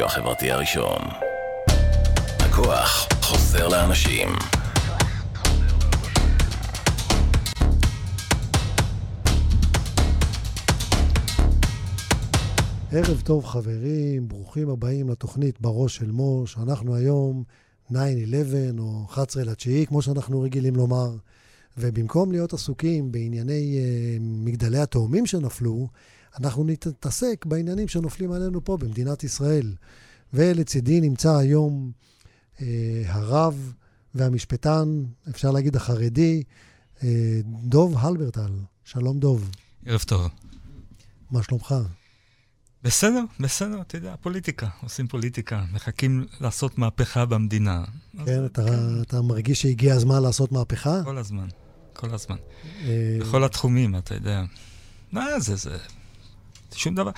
הרדיו החברתי הראשון. הכוח חוזר לאנשים. ערב טוב חברים, ברוכים הבאים לתוכנית בראש של מוש. אנחנו היום 9-11 או 11 לתשיעי, כמו שאנחנו רגילים לומר. ובמקום להיות עסוקים בענייני uh, מגדלי התאומים שנפלו, אנחנו נתעסק בעניינים שנופלים עלינו פה במדינת ישראל. ולצידי נמצא היום uh, הרב והמשפטן, אפשר להגיד החרדי, uh, דוב הלברטל. שלום דוב. ערב טוב. מה שלומך? בסדר, בסדר, אתה יודע, פוליטיקה, עושים פוליטיקה, מחכים לעשות מהפכה במדינה. כן, אתה, כן. אתה מרגיש שהגיע הזמן לעשות מהפכה? כל הזמן, כל הזמן. אה, בכל התחומים, אתה יודע. מה זה, זה... שום דבר.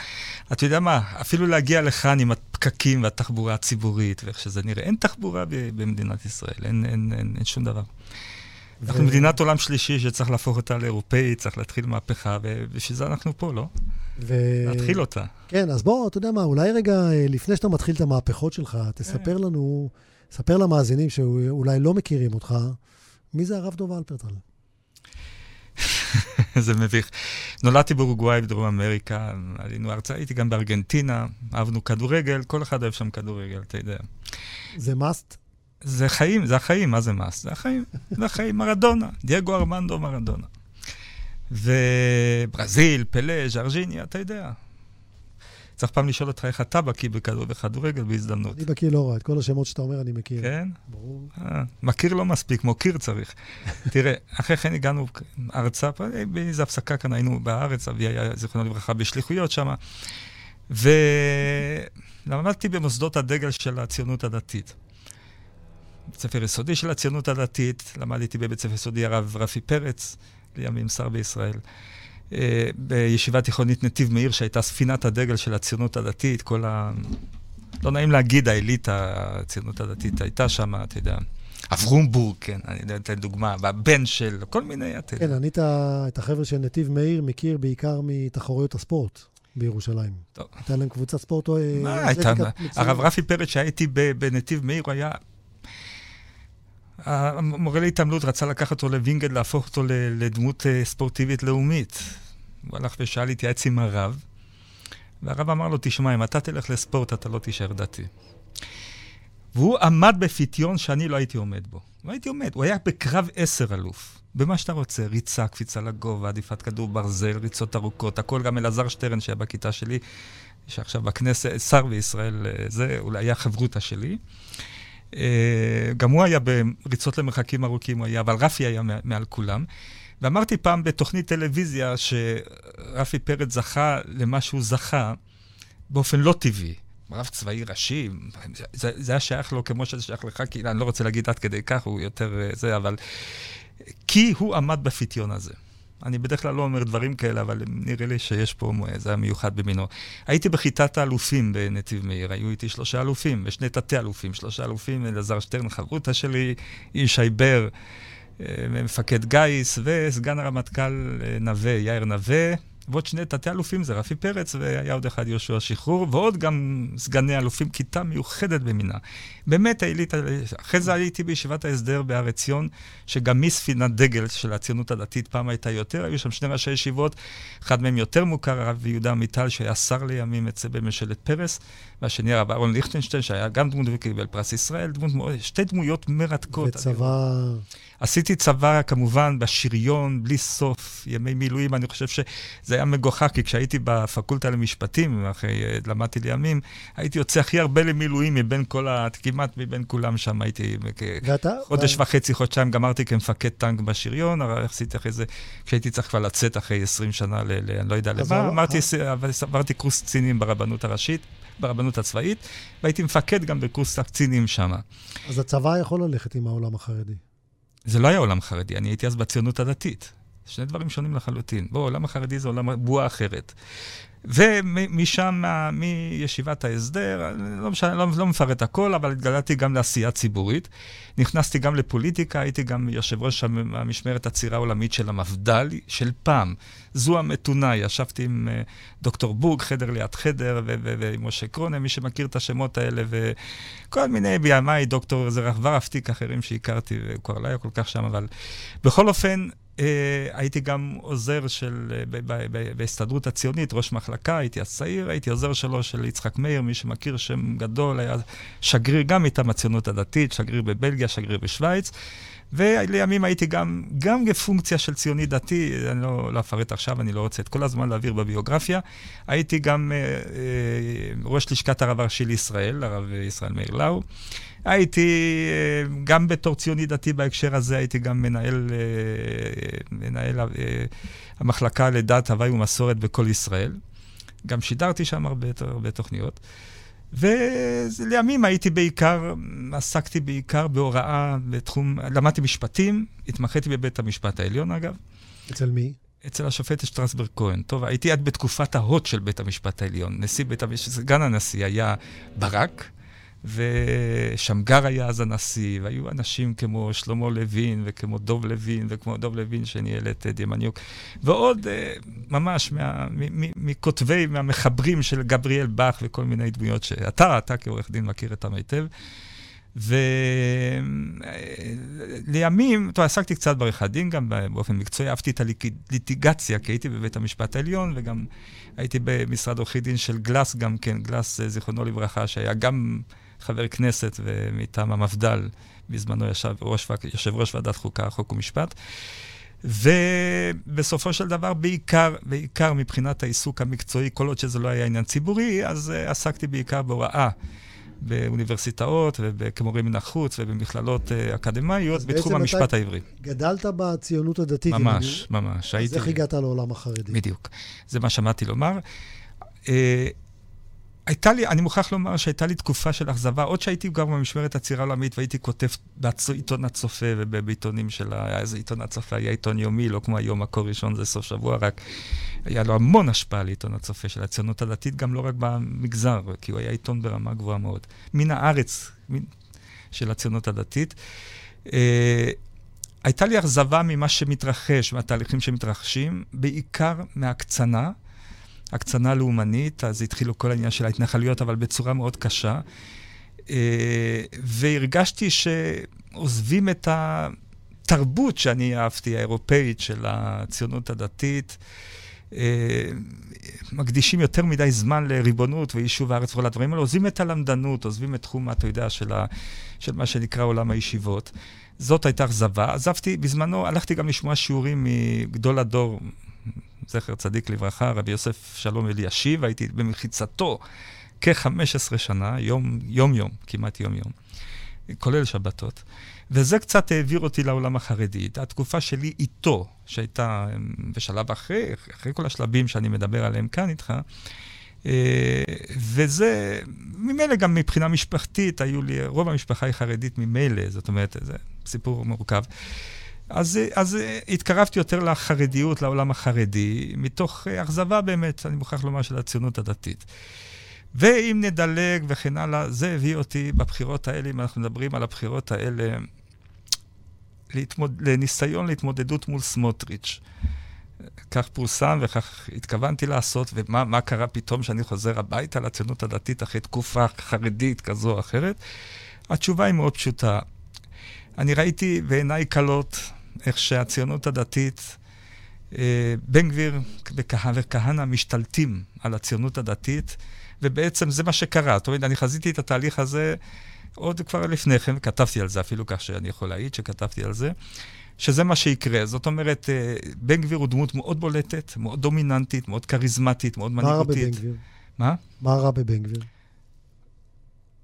אתה יודע מה, אפילו להגיע לכאן עם הפקקים והתחבורה הציבורית ואיך שזה נראה, אין תחבורה במדינת ישראל, אין, אין, אין, אין שום דבר. ו... אנחנו מדינת עולם שלישי שצריך להפוך אותה לאירופאית, צריך להתחיל מהפכה, ובשביל זה אנחנו פה, לא? ו... להתחיל אותה. כן, אז בוא, אתה יודע מה, אולי רגע, אה, לפני שאתה מתחיל את המהפכות שלך, תספר. לנו, ספר למאזינים שאולי לא מכירים אותך, מי זה הרב דוב אלפרטל? זה מביך. נולדתי באורוגוואי בדרום אמריקה, עלינו ארצה, הייתי גם בארגנטינה, אהבנו כדורגל, כל אחד אוהב שם כדורגל, אתה יודע. זה מאסט? זה חיים, זה החיים, מה זה מאסט? זה החיים, זה החיים, מרדונה, דייגו ארמנדו מרדונה. וברזיל, פלא, ז'רג'יניה, אתה יודע. צריך פעם לשאול אותך איך אתה בקיא בכדורגל בהזדמנות. אני בקיא לא רע, את כל השמות שאתה אומר אני מכיר. כן? ברור. אה, מכיר לא מספיק, מוקיר צריך. תראה, אחרי כן הגענו ארצה, באיזו הפסקה כאן היינו בארץ, אבי היה, זיכרונו לברכה, בשליחויות שם, ולמדתי במוסדות הדגל של הציונות הדתית. בית ספר יסודי של הציונות הדתית, למדתי בבית ספר יסודי הרב רפי פרץ, לימים שר בישראל. אה, בישיבה תיכונית נתיב מאיר, שהייתה ספינת הדגל של הציונות הדתית, כל ה... לא נעים להגיד, האליטה, הציונות הדתית הייתה שם, אתה יודע. אברומבורג, כן, אני יודע, אתן דוגמה, והבן של, כל מיני, אתה יודע. כן, אני את החבר'ה של נתיב מאיר מכיר בעיקר מתחרויות הספורט. בירושלים. טוב. הייתה להם קבוצת ספורט או... אה, מה הייתה? הרב רפי פרץ, שהייתי בנתיב מאיר, הוא היה המורה להתעמלות רצה לקחת אותו לווינגד, להפוך אותו לדמות אה, ספורטיבית לאומית. הוא הלך ושאל, התייעץ עם הרב, והרב אמר לו, תשמע, אם אתה תלך לספורט, אתה לא תישאר דתי. והוא עמד בפיתיון שאני לא הייתי עומד בו. לא הייתי עומד, הוא היה בקרב עשר אלוף. במה שאתה רוצה, ריצה, קפיצה לגובה, עדיפת כדור ברזל, ריצות ארוכות, הכל גם אלעזר שטרן שהיה בכיתה שלי, שעכשיו בכנסת, שר בישראל, אה, זה אולי היה חברותה שלי. אה, גם הוא היה בריצות למרחקים ארוכים, הוא היה, אבל רפי היה מעל כולם. ואמרתי פעם בתוכנית טלוויזיה שרפי פרץ זכה למה שהוא זכה באופן לא טבעי. רב צבאי ראשי, זה, זה היה שייך לו כמו שזה שייך לך, כי אני לא רוצה להגיד עד כדי כך, הוא יותר אה, זה, אבל... כי הוא עמד בפיתיון הזה. אני בדרך כלל לא אומר דברים כאלה, אבל נראה לי שיש פה, זה היה מיוחד במינו. הייתי בכיתת האלופים בנתיב מאיר, היו איתי שלושה אלופים, ושני תתי-אלופים, שלושה אלופים, אלעזר שטרן, חברותא שלי, ישי בר, אה, מפקד גיס, וסגן הרמטכ"ל אה, נווה, יאיר נווה. ועוד שני תתי-אלופים, זה רפי פרץ, והיה עוד אחד יהושע שחרור, ועוד גם סגני אלופים, כיתה מיוחדת במינה. באמת העלית, אחרי זה הייתי בישיבת ההסדר בהר עציון, שגם מספינת דגל של הציונות הדתית פעם הייתה יותר, היו שם שני ראשי ישיבות, אחד מהם יותר מוכר, הרב יהודה עמיטל, שהיה שר לימים אצל בממשלת פרס, והשני הרב אהרון ליכטנשטיין, שהיה גם דמות וקיבל פרס ישראל, דמות, שתי דמויות מרתקות. וצבא... עשיתי צבא כמובן בשריון, בלי סוף, ימי מילואים, אני חושב שזה היה מגוחך, כי כשהייתי בפקולטה למשפטים, אחרי אה, למדתי לימים, הייתי יוצא הכי הרבה למילואים מבין כל ה... כמעט מבין כולם שם, הייתי... ואתה? חודש ואתה... וחצי, חודשיים גמרתי כמפקד טנק בשריון, עשיתי אחרי זה, כשהייתי צריך כבר לצאת אחרי 20 שנה ל... ל אני לא יודע למה, אמרתי, עברתי קורס קצינים ברבנות הראשית. ברבנות הצבאית, והייתי מפקד גם בקורס הקצינים שם. אז הצבא יכול ללכת עם העולם החרדי. זה לא היה עולם חרדי, אני הייתי אז בציונות הדתית. שני דברים שונים לחלוטין. בוא, עולם החרדי זה עולם בועה אחרת. ומשם, מישיבת ההסדר, לא, משנה, לא, לא מפרט הכל, אבל התגלעתי גם לעשייה ציבורית. נכנסתי גם לפוליטיקה, הייתי גם יושב ראש המשמרת הצעירה העולמית של המפד"ל, של פעם. זו המתונה, ישבתי עם uh, דוקטור בורג, חדר ליד חדר, ועם משה קרונה, מי שמכיר את השמות האלה, וכל מיני בימיי, דוקטור זרח ורפטיק, אחרים שהכרתי, וכבר לא היה כל כך שם, אבל בכל אופן, הייתי גם עוזר של, uh, בהסתדרות הציונית, ראש מחלקה, הייתי אז צעיר, הייתי עוזר שלו, של יצחק מאיר, מי שמכיר שם גדול, היה שגריר גם מטעם הציונות הדתית, שגריר בבלגיה, שגריר בשוויץ. ולימים הייתי גם, גם כפונקציה של ציוני דתי, אני לא, לא אפרט עכשיו, אני לא רוצה את כל הזמן להעביר בביוגרפיה. הייתי גם אה, אה, ראש לשכת הרב הראשי לישראל, הרב ישראל מאיר לאו. הייתי אה, גם בתור ציוני דתי בהקשר הזה, הייתי גם מנהל, אה, מנהל אה, המחלקה לדת, הוואי ומסורת בכל ישראל. גם שידרתי שם הרבה, הרבה תוכניות. ולימים הייתי בעיקר, עסקתי בעיקר בהוראה בתחום, למדתי משפטים, התמחיתי בבית המשפט העליון אגב. אצל מי? אצל השופט שטרסברג כהן. טוב, הייתי עד בתקופת ההוט של בית המשפט העליון. נשיא בית המשפט, סגן הנשיא היה ברק, ושמגר היה אז הנשיא, והיו אנשים כמו שלמה לוין, וכמו דוב לוין, וכמו דוב לוין שניהל את דימניוק, ועוד אה, ממש מה, מכותבי, מהמחברים של גבריאל באך וכל מיני דמויות שאתה, אתה כעורך דין מכיר אותם היטב. ולימים, טוב, עסקתי קצת בעריכת דין גם באופן מקצועי, אהבתי את הליטיגציה, כי הייתי בבית המשפט העליון, וגם הייתי במשרד עורכי דין של גלס גם כן, גלס, אה, זיכרונו לברכה, שהיה גם חבר כנסת ומטעם המפד"ל, בזמנו ישב ראש, יושב ראש ועדת חוקה, חוק ומשפט. ובסופו של דבר, בעיקר, בעיקר מבחינת העיסוק המקצועי, כל עוד שזה לא היה עניין ציבורי, אז uh, עסקתי בעיקר בהוראה. באוניברסיטאות וכמורים מן החוץ ובמכללות uh, אקדמאיות בתחום המשפט העברי. גדלת בציונות הדתית. ממש. ממש. אז הייתי... איך הגעת לעולם החרדי? בדיוק. זה מה שמעתי לומר. הייתה לי, אני מוכרח לומר שהייתה לי תקופה של אכזבה, עוד שהייתי גם במשמרת הצעירה העולמית והייתי כותב בעיתון הצופה ובעיתונים של ה... איזה עיתון הצופה, היה עיתון יומי, לא כמו היום, מקור ראשון זה סוף שבוע, רק היה לו המון השפעה על עיתון הצופה של הציונות הדתית, גם לא רק במגזר, כי הוא היה עיתון ברמה גבוהה מאוד. מן הארץ מן, של הציונות הדתית. אה, הייתה לי אכזבה ממה שמתרחש, מהתהליכים שמתרחשים, בעיקר מהקצנה. הקצנה לאומנית, אז התחילו כל העניין של ההתנחלויות, אבל בצורה מאוד קשה. אה, והרגשתי שעוזבים את התרבות שאני אהבתי, האירופאית של הציונות הדתית. אה, מקדישים יותר מדי זמן לריבונות ויישוב הארץ וכל הדברים האלה, עוזבים את הלמדנות, עוזבים את תחום, אתה יודע, של, ה, של מה שנקרא עולם הישיבות. זאת הייתה אכזבה. עזבתי, בזמנו הלכתי גם לשמוע שיעורים מגדול הדור, זכר צדיק לברכה, רבי יוסף שלום אלישיב, הייתי במחיצתו כ-15 שנה, יום, יום-יום, כמעט יום-יום, כולל שבתות. וזה קצת העביר אותי לעולם החרדי. התקופה שלי איתו, שהייתה בשלב אחרי, אחרי כל השלבים שאני מדבר עליהם כאן איתך, אה, וזה, ממילא גם מבחינה משפחתית, היו לי, רוב המשפחה היא חרדית ממילא, זאת אומרת, זה סיפור מורכב. אז, אז התקרבתי יותר לחרדיות, לעולם החרדי, מתוך אכזבה באמת, אני מוכרח לומר, של הציונות הדתית. ואם נדלג וכן הלאה, זה הביא אותי בבחירות האלה, אם אנחנו מדברים על הבחירות האלה, להתמוד... לניסיון להתמודדות מול סמוטריץ'. כך פורסם וכך התכוונתי לעשות, ומה קרה פתאום שאני חוזר הביתה לציונות הדתית אחרי תקופה חרדית כזו או אחרת? התשובה היא מאוד פשוטה. אני ראיתי בעיניי כלות איך שהציונות הדתית, אה, בן גביר וכהנא משתלטים על הציונות הדתית, ובעצם זה מה שקרה. זאת אומרת, אני חזיתי את התהליך הזה עוד כבר לפני כן, וכתבתי על זה אפילו כך שאני יכול להעיד שכתבתי על זה, שזה מה שיקרה. זאת אומרת, אה, בן גביר הוא דמות מאוד בולטת, מאוד דומיננטית, מאוד כריזמטית, מאוד מנהיגותית. מה רע בבן גביר? מה? מה רע בבן גביר?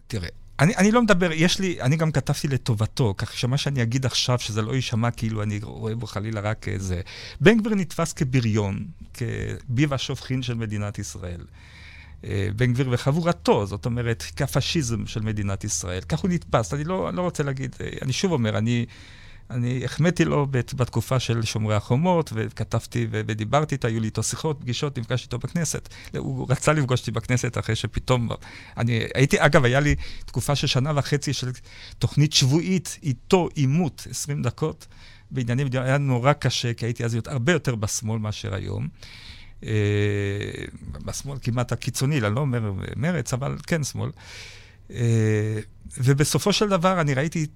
תראה, אני, אני לא מדבר, יש לי, אני גם כתבתי לטובתו, כך שמה שאני אגיד עכשיו, שזה לא יישמע כאילו אני רואה בו חלילה רק איזה... בן גביר נתפס כבריון, כביב השופכין של מדינת ישראל. אה, בן גביר וחבורתו, זאת אומרת, כפשיזם של מדינת ישראל. כך הוא נתפס. אני לא, לא רוצה להגיד, אה, אני שוב אומר, אני אני החמאתי לו בתקופה של שומרי החומות, וכתבתי ודיברתי איתו, היו לי איתו שיחות, פגישות, נפגשתי איתו בכנסת. הוא רצה לפגוש אותי בכנסת אחרי שפתאום... אני הייתי, אגב, היה לי תקופה של שנה וחצי של תוכנית שבועית איתו, עימות, 20 דקות, בעניינים, היה נורא קשה, כי הייתי אז הרבה יותר בשמאל מאשר היום. אה, בשמאל כמעט הקיצוני, אני לא אומר מרץ, אבל כן שמאל. אה, ובסופו של דבר אני ראיתי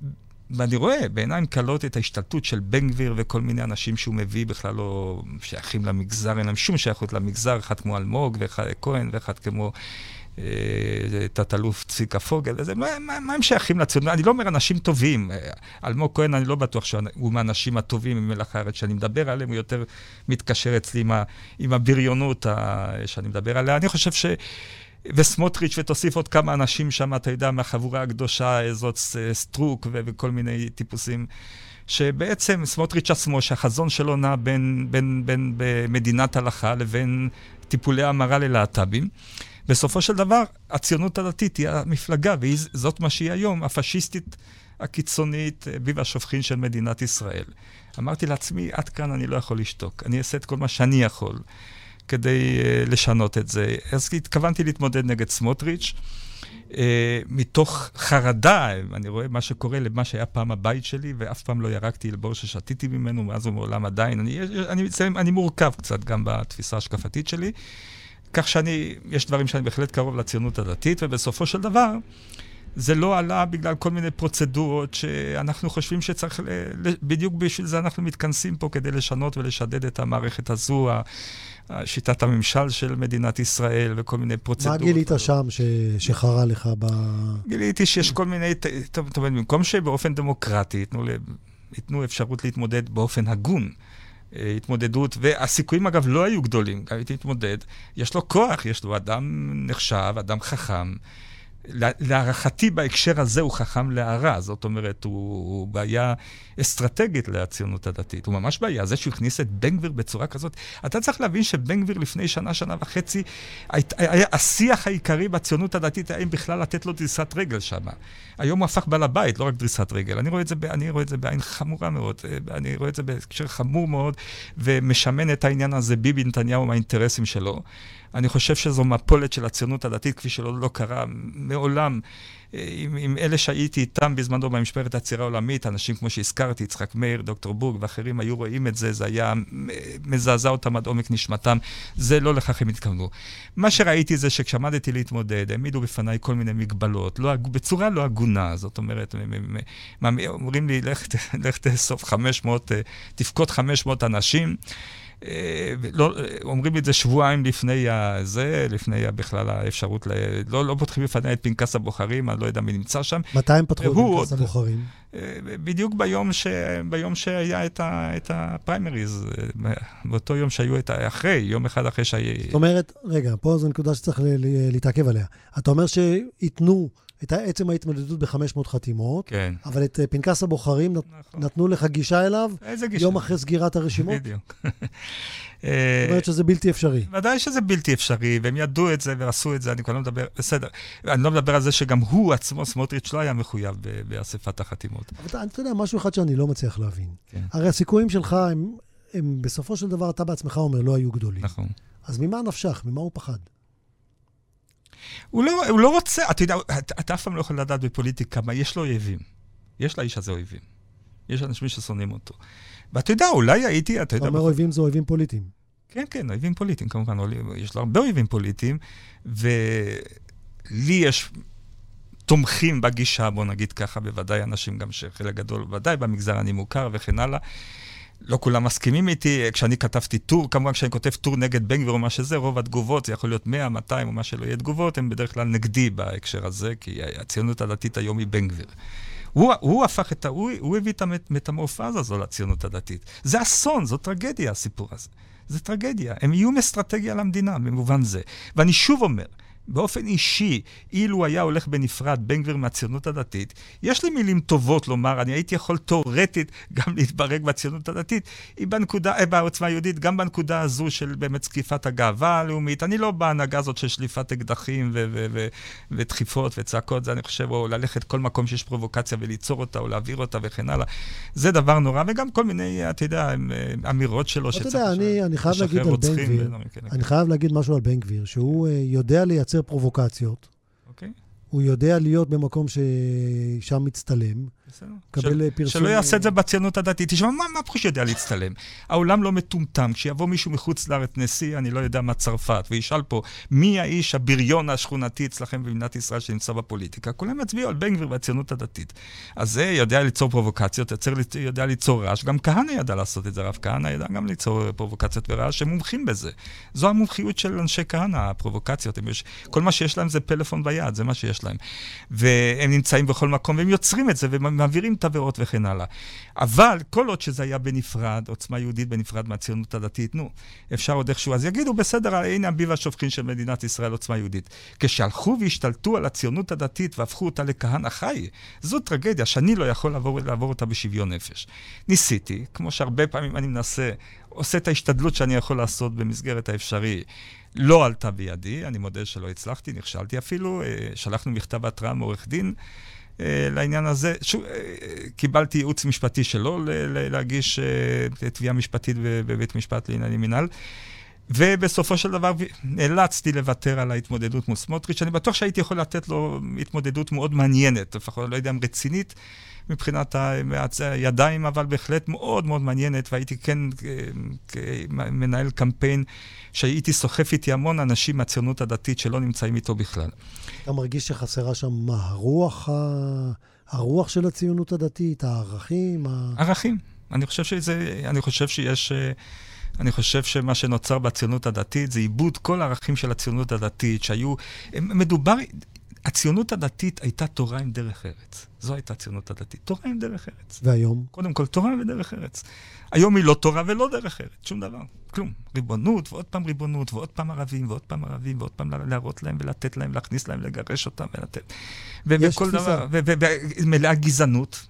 ואני רואה בעיניים כלות את ההשתלטות של בן גביר וכל מיני אנשים שהוא מביא בכלל לא שייכים למגזר, אין להם שום שייכות למגזר, אחד כמו אלמוג ואחד כהן ואחד כמו אה, תת-אלוף צביקה פוגל, וזה, מה, מה, מה הם שייכים לציונות? אני לא אומר אנשים טובים. אה, אלמוג כהן, אני לא בטוח שהוא מהאנשים הטובים ממלח הארץ שאני מדבר עליהם, הוא יותר מתקשר אצלי עם, ה, עם הבריונות ה, שאני מדבר עליה. אני חושב ש... וסמוטריץ', ותוסיף עוד כמה אנשים שם, אתה יודע, מהחבורה הקדושה, זאת סטרוק ו- וכל מיני טיפוסים. שבעצם סמוטריץ' עצמו, שהחזון שלו נע בין, בין, בין במדינת הלכה לבין טיפולי המרה ללהט"בים. בסופו של דבר, הציונות הדתית היא המפלגה, וזאת מה שהיא היום, הפשיסטית הקיצונית, ביב השופכין של מדינת ישראל. אמרתי לעצמי, עד כאן אני לא יכול לשתוק. אני אעשה את כל מה שאני יכול. כדי uh, לשנות את זה. אז התכוונתי להתמודד נגד סמוטריץ'. Uh, מתוך חרדה, אני רואה מה שקורה למה שהיה פעם הבית שלי, ואף פעם לא ירקתי אל בור ששתיתי ממנו, מאז ומעולם עדיין. אני, אני, אני, אני מורכב קצת גם בתפיסה השקפתית שלי, כך שאני, יש דברים שאני בהחלט קרוב לציונות הדתית, ובסופו של דבר, זה לא עלה בגלל כל מיני פרוצדורות שאנחנו חושבים שצריך, בדיוק בשביל זה אנחנו מתכנסים פה כדי לשנות ולשדד את המערכת הזו, שיטת הממשל של מדינת ישראל וכל מיני פרוצדורות. מה גילית שם ש... שחרה לך ב... גיליתי שיש כל מיני, טוב, טוב, במקום שבאופן דמוקרטי ייתנו, ייתנו אפשרות להתמודד באופן הגון. אה, התמודדות, והסיכויים אגב לא היו גדולים, גם הייתי מתמודד, יש לו כוח, יש לו אדם נחשב, אדם חכם, להערכתי בהקשר הזה הוא חכם להערה, זאת אומרת, הוא, הוא בעיה אסטרטגית לציונות הדתית. הוא ממש בעיה. זה שהוא הכניס את בן גביר בצורה כזאת, אתה צריך להבין שבן גביר לפני שנה, שנה וחצי, היה השיח העיקרי בציונות הדתית, האם בכלל לתת לו דריסת רגל שם. היום הוא הפך בעל הבית, לא רק דריסת רגל. אני רואה זה, אני רואה את זה בעין חמורה מאוד, אני רואה את זה בהקשר חמור מאוד, ומשמן את העניין הזה ביבי נתניהו עם האינטרסים שלו. אני חושב שזו מפולת של הציונות הדתית, כפי שלא לא קרה מעולם. עם, עם אלה שהייתי איתם בזמנו במשפרת העצירה העולמית, אנשים כמו שהזכרתי, יצחק מאיר, דוקטור בורג ואחרים היו רואים את זה, זה היה מזעזע אותם עד עומק נשמתם. זה לא לכך הם התכוונו. מה שראיתי זה שכשעמדתי להתמודד, העמידו בפניי כל מיני מגבלות, לא, בצורה לא הגונה, זאת אומרת, אומרים לי, לך תאסוף 500, תפקוד 500 אנשים. אה, לא, אומרים את זה שבועיים לפני זה, לפני בכלל האפשרות, ל... לא, לא פותחים בפני את פנקס הבוחרים, אני לא יודע מי נמצא שם. מתי הם פתחו את פנקס הבוחרים? אה, בדיוק ביום, ש... ביום שהיה את, ה... את הפריימריז, אה, באותו יום שהיו את ה... אחרי, יום אחד אחרי שהיה... זאת אומרת, רגע, פה זו נקודה שצריך להתעכב עליה. אתה אומר שייתנו את עצם ההתמודדות ב-500 חתימות, כן. אבל את אה, פנקס הבוחרים נכון. נתנו לך גישה אליו איזה גישה? יום אחרי סגירת הרשימות? בדיוק. זאת אומרת שזה בלתי אפשרי. ודאי שזה בלתי אפשרי, והם ידעו את זה ועשו את זה, אני כבר לא מדבר, בסדר. אני לא מדבר על זה שגם הוא עצמו, סמוטריץ', לא היה מחויב באספת החתימות. אבל אתה יודע, משהו אחד שאני לא מצליח להבין. כן. הרי הסיכויים שלך הם, הם בסופו של דבר, אתה בעצמך אומר, לא היו גדולים. נכון. אז ממה נפשך? ממה הוא פחד? הוא לא, הוא לא רוצה, אתה יודע, אתה, אתה אף פעם לא יכול לדעת בפוליטיקה מה, יש לו אויבים. יש לאיש הזה אויבים. יש אנשים ששונאים אותו. ואתה יודע, אולי הייתי, אתה יודע... אתה אומר אויבים זה אויבים פוליטיים. כן, כן, אויבים פוליטיים, כמובן. יש לו הרבה אויבים פוליטיים, ולי יש תומכים בגישה, בוא נגיד ככה, בוודאי אנשים גם שחלק גדול, ודאי במגזר אני מוכר וכן הלאה. לא כולם מסכימים איתי, כשאני כתבתי טור, כמובן כשאני כותב טור נגד בן גביר או מה שזה, רוב התגובות, זה יכול להיות 100, 200 או מה שלא יהיה תגובות, הן בדרך כלל נגדי בהקשר הזה, כי הציונות הדתית היום היא בן גביר. הוא, הוא הפך את ה... הוא, הוא הביא את המטמורפזה הזו לציונות הדתית. זה אסון, זו טרגדיה, הסיפור הזה. זה טרגדיה. הם איום אסטרטגיה למדינה, במובן זה. ואני שוב אומר, באופן אישי, אילו היה הולך בנפרד, בן גביר מהציונות הדתית, יש לי מילים טובות לומר, אני הייתי יכול תאורטית גם להתברג בציונות הדתית, היא בנקודה, אה, בעוצמה היהודית, גם בנקודה הזו של באמת זקיפת הגאווה הלאומית. אני לא בהנהגה הזאת של שליפת אקדחים ו- ו- ו- ודחיפות וצעקות, זה אני חושב, או ללכת כל מקום שיש פרובוקציה וליצור אותה, או להעביר אותה וכן הלאה. זה דבר נורא, וגם כל מיני, אתה יודע, אה, אמירות שלו שצריך... אתה יודע, אני, אני חייב להגיד על בן גביר, אני חייב להגיד משהו על בן גביר, שהוא אה, יודע לייצר פרובוקציות. אוקיי. הוא יודע להיות במקום ששם מצטלם. קבל של, פרסום... שלא יעשה את זה בציונות הדתית. תשמע, מה, מה פחות שיודע להצטלם? העולם לא מטומטם. כשיבוא מישהו מחוץ לארץ, נשיא, אני לא יודע מה צרפת, וישאל פה, מי האיש הבריון השכונתי אצלכם במדינת ישראל שנמצא בפוליטיקה? כולם יצביעו על בן גביר והציונות הדתית. אז זה יודע ליצור פרובוקציות, יצר, יודע ליצור רעש. גם כהנא ידע לעשות את זה, הרב כהנא ידע גם ליצור פרובוקציות ורעש, הם מומחים בזה. זו המומחיות של אנשי כהנא, הפרובוקציות. יש, כל מה שיש להם זה פלאפון ביד, זה מה שיש להם. והם נמצאים בכל מקום, והם יוצרים את זה, והם מעבירים תבערות וכן הלאה. אבל כל עוד שזה היה בנפרד, עוצמה יהודית בנפרד מהציונות הדתית, נו, אפשר עוד איכשהו, אז יגידו, בסדר, הנה הביב השופכין של מדינת ישראל, עוצמה יהודית. כשהלכו והשתלטו על הציונות הדתית והפכו אותה לכהנא חי, זו טרגדיה שאני לא יכול לעבור, לעבור אותה בשוויון נפש. ניסיתי, כמו שהרבה פעמים אני מנסה, עושה את ההשתדלות שאני יכול לעשות במסגרת האפשרי. לא עלתה בידי, אני מודה שלא הצלחתי, נכשלתי אפילו, אה, שלחנו מכתב התראה מעורך דין. אה, לעניין הזה. שוב, אה, קיבלתי ייעוץ משפטי שלו להגיש אה, תביעה משפטית בבית משפט לענייני מינהל. ובסופו של דבר נאלצתי לוותר על ההתמודדות מול סמוטריץ'. אני בטוח שהייתי יכול לתת לו התמודדות מאוד מעניינת, לפחות לא יודע אם רצינית מבחינת הידיים, אבל בהחלט מאוד מאוד מעניינת, והייתי כן מנהל קמפיין שהייתי סוחף איתי המון אנשים מהציונות הדתית שלא נמצאים איתו בכלל. אתה מרגיש שחסרה שם מה, הרוח. הרוח של הציונות הדתית, הערכים? ה... ערכים. אני חושב שזה, אני חושב שיש... אני חושב שמה שנוצר בציונות הדתית זה עיבוד כל הערכים של הציונות הדתית, שהיו... מדובר... הציונות הדתית הייתה תורה עם דרך ארץ. זו הייתה הציונות הדתית. תורה עם דרך ארץ. והיום? קודם כל, תורה ודרך ארץ. היום היא לא תורה ולא דרך ארץ, שום דבר. כלום. ריבונות, ועוד פעם ריבונות, ועוד פעם ערבים, ועוד פעם ערבים, ועוד פעם להראות להם ולתת להם, להכניס להם, לגרש אותם ולתת. וכל דבר, ומלאה גזענות.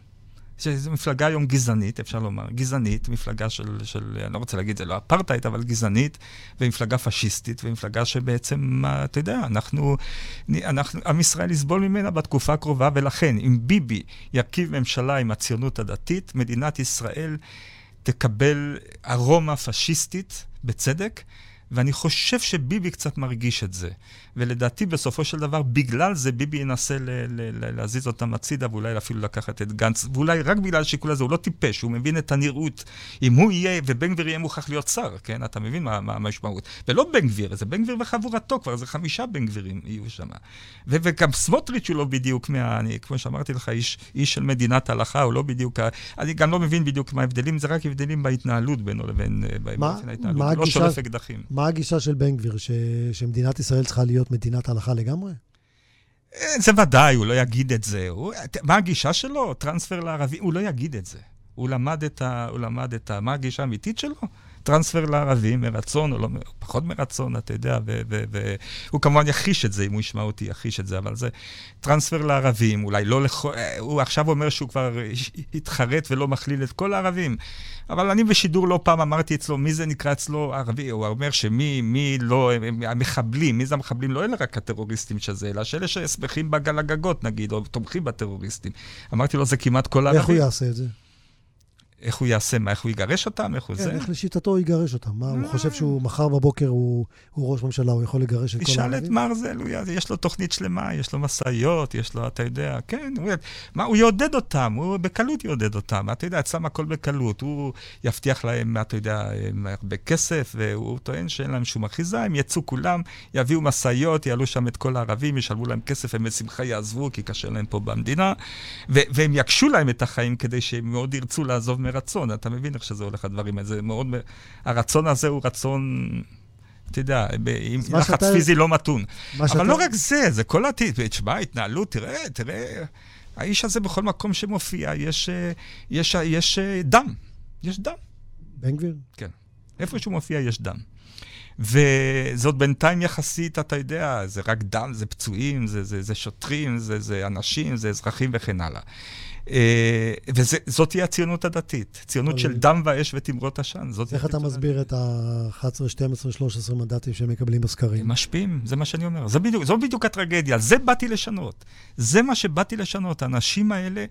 שזו מפלגה היום גזענית, אפשר לומר, גזענית, מפלגה של, של, אני לא רוצה להגיד, זה לא אפרטהייד, אבל גזענית, ומפלגה פשיסטית, ומפלגה שבעצם, אתה יודע, אנחנו, אנחנו, עם ישראל יסבול ממנה בתקופה הקרובה, ולכן, אם ביבי ירכיב ממשלה עם הציונות הדתית, מדינת ישראל תקבל ארומה פשיסטית, בצדק, ואני חושב שביבי קצת מרגיש את זה. ולדעתי, בסופו של דבר, בגלל זה ביבי ינסה להזיז אותם הצידה, ואולי אפילו לקחת את גנץ, ואולי רק בגלל השיקול הזה, הוא לא טיפש, הוא מבין את הנראות. אם הוא יהיה, ובן גביר יהיה מוכרח להיות שר, כן? אתה מבין מה, מה המשמעות. ולא בן גביר, זה בן גביר וחבורתו, כבר זה חמישה בן גבירים יהיו שם. וגם סמוטריץ' הוא לא בדיוק מה... אני, כמו שאמרתי לך, איש, איש של מדינת הלכה, הוא לא בדיוק... אני גם לא מבין בדיוק מה ההבדלים, זה רק הבדלים בהתנהלות בינו לבין... מה, מה לא הגישה, מה הגישה של בן גביר, ש, שמדינת ישראל צריכה להיות מדינת הלכה לגמרי? אה, זה ודאי, הוא לא יגיד את זה. הוא, מה הגישה שלו? טרנספר לערבי? הוא לא יגיד את זה. הוא למד את ה... הוא למד את ה... מה הגישה האמיתית שלו? טרנספר לערבים, מרצון או לא, פחות מרצון, אתה יודע, והוא כמובן יכחיש את זה, אם הוא ישמע אותי, יכחיש את זה, אבל זה טרנספר לערבים, אולי לא לכל... הוא עכשיו אומר שהוא כבר התחרט ולא מכליל את כל הערבים, אבל אני בשידור לא פעם אמרתי אצלו, מי זה נקרא אצלו ערבי? הוא אומר שמי, מי לא, המחבלים, מי זה המחבלים? לא אלה רק הטרוריסטים שזה, אלא שאלה ששמחים בגל הגגות, נגיד, או תומכים בטרוריסטים. אמרתי לו, זה כמעט כל הערבים. איך הוא יעשה את זה? איך הוא יעשה, מה, איך הוא יגרש אותם, איך הוא כן, זה? איך לשיטתו הוא יגרש אותם? מה, הוא חושב שהוא מחר בבוקר הוא, הוא ראש ממשלה, הוא יכול לגרש את כל הערבים? תשאל את מרזל, יש לו תוכנית שלמה, יש לו משאיות, יש לו, אתה יודע, כן, הוא, מה, הוא יעודד אותם, הוא בקלות יעודד אותם, אתה יודע, אצלם הכל בקלות, הוא יבטיח להם, אתה יודע, הרבה כסף, והוא טוען שאין להם שום אחיזה, הם יצאו כולם, יביאו משאיות, יעלו שם את כל הערבים, ישלמו להם כסף, הם בשמחה יעזבו, כי קשה להם פה במדינה, והם יקשו להם את החיים כדי שהם מאוד ירצו לעזוב מרצון. אתה מבין איך שזה הולך הדברים האלה. זה מאוד... הרצון הזה הוא רצון... אתה יודע, עם לחץ שאתה... פיזי לא מתון. אבל שאתה... לא רק זה, זה כל העתיד. תשמע, התנהלות, תראה, תראה, האיש הזה בכל מקום שמופיע, יש, יש, יש דם. יש דם. בן גביר? כן. איפה שהוא מופיע יש דם. וזאת בינתיים יחסית, אתה יודע, זה רק דם, זה פצועים, זה, זה, זה שוטרים, זה, זה אנשים, זה אזרחים וכן הלאה. אה, וזאת תהיה הציונות הדתית, ציונות של דם ואש ותמרות עשן. איך אתה מסביר את ה-11, 12, 13 מנדטים שהם מקבלים בסקרים? הם משפיעים, זה מה שאני אומר. זו בדיוק הטרגדיה, זה באתי לשנות. זה מה שבאתי לשנות. האנשים האלה,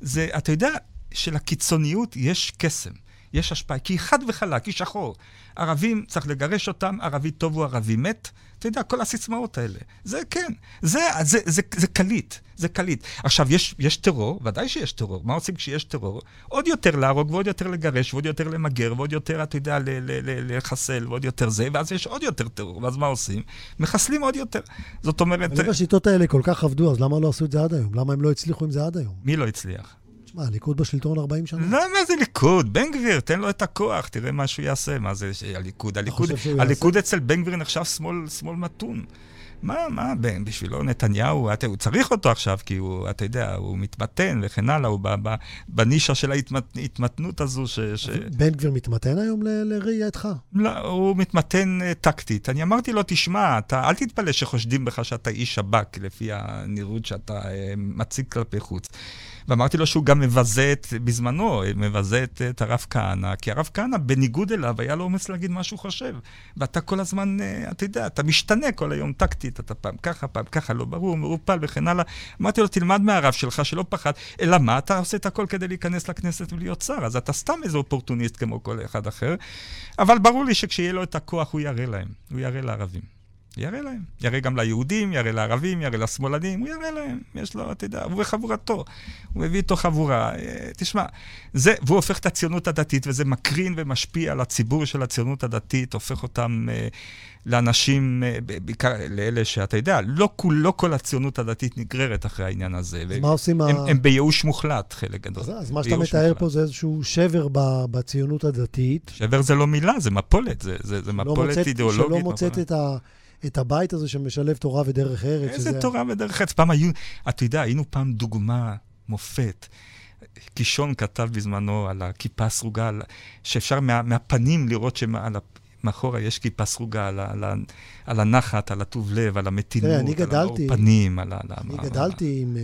זה, אתה יודע שלקיצוניות יש קסם. יש השפעה, כי היא חד וחלק, היא שחור. ערבים, צריך לגרש אותם, ערבי טוב הוא ערבי מת. אתה יודע, כל הסיסמאות האלה. זה כן, זה, זה, זה, זה קליט, זה קליט. עכשיו, יש, יש טרור, ודאי שיש טרור. מה עושים כשיש טרור? עוד יותר להרוג, ועוד יותר לגרש, ועוד יותר למגר, ועוד יותר, אתה יודע, לחסל, ועוד יותר זה, ואז יש עוד יותר טרור. ואז מה עושים? מחסלים עוד יותר. זאת אומרת... אבל השיטות האלה כל כך עבדו, אז למה לא עשו את זה עד היום? למה הם לא הצליחו עם זה עד היום? מי לא הצליח? תשמע, הליכוד בשלטון 40 שנה. לא, מה זה ליכוד? בן גביר, תן לו את הכוח, תראה מה שהוא יעשה. מה זה הליכוד? הליכוד, הליכוד אצל בן גביר נחשב שמאל, שמאל מתון. מה, מה, בן, בשבילו נתניהו, אתה, הוא צריך אותו עכשיו, כי הוא, אתה יודע, הוא מתמתן וכן הלאה, הוא בנישה של ההתמתנות הזו ש... ש... בן גביר מתמתן היום לראייתך? לא, הוא מתמתן uh, טקטית. אני אמרתי לו, תשמע, אתה, אל תתפלא שחושדים בך שאתה איש שב"כ, לפי הנראות שאתה uh, מציג כלפי חוץ. ואמרתי לו שהוא גם מבזה את, בזמנו, מבזה את, את הרב כהנא, כי הרב כהנא, בניגוד אליו, היה לו אומץ להגיד מה שהוא חושב. ואתה כל הזמן, אה, אתה יודע, אתה משתנה כל היום טקטית, אתה פעם ככה, פעם ככה, לא ברור, מעורפל וכן הלאה. אמרתי לו, תלמד מהרב שלך שלא פחד, אלא מה, אתה עושה את הכל כדי להיכנס לכנסת ולהיות שר, אז אתה סתם איזה אופורטוניסט כמו כל אחד אחר. אבל ברור לי שכשיהיה לו את הכוח, הוא יראה להם, הוא יראה לערבים. יראה להם. יראה גם ליהודים, יראה לערבים, יראה לשמאלנים, הוא יראה להם. יש לו, אתה יודע, הוא וחבורתו. הוא מביא איתו חבורה. אה, תשמע, זה, והוא הופך את הציונות הדתית, וזה מקרין ומשפיע על הציבור של הציונות הדתית, הופך אותם אה, לאנשים, אה, בעיקר לאלה שאתה יודע, לא, כול, לא כל הציונות הדתית נגררת אחרי העניין הזה. אז מה עושים הם, ה... הם בייאוש מוחלט, חלק גדול. אז, אז מה שאתה מתאר מוחלט. פה זה איזשהו שבר בציונות הדתית. שבר זה לא מילה, זה מפולת, זה, זה, זה לא מפולת לא מוצאת, אידיאולוגית. שלא מוצאת את ה... את הבית הזה שמשלב תורה ודרך ארץ. איזה שזה... תורה ודרך ארץ? פעם היו, אתה יודע, היינו פעם דוגמה, מופת. קישון כתב בזמנו על הכיפה הסרוגה, שאפשר מה, מהפנים לראות שמאחורה יש כיפה סרוגה, על, על, על הנחת, על הטוב לב, על המתינות, על גדלתי, הפנים, על ה... אני על, גדלתי עם, אה,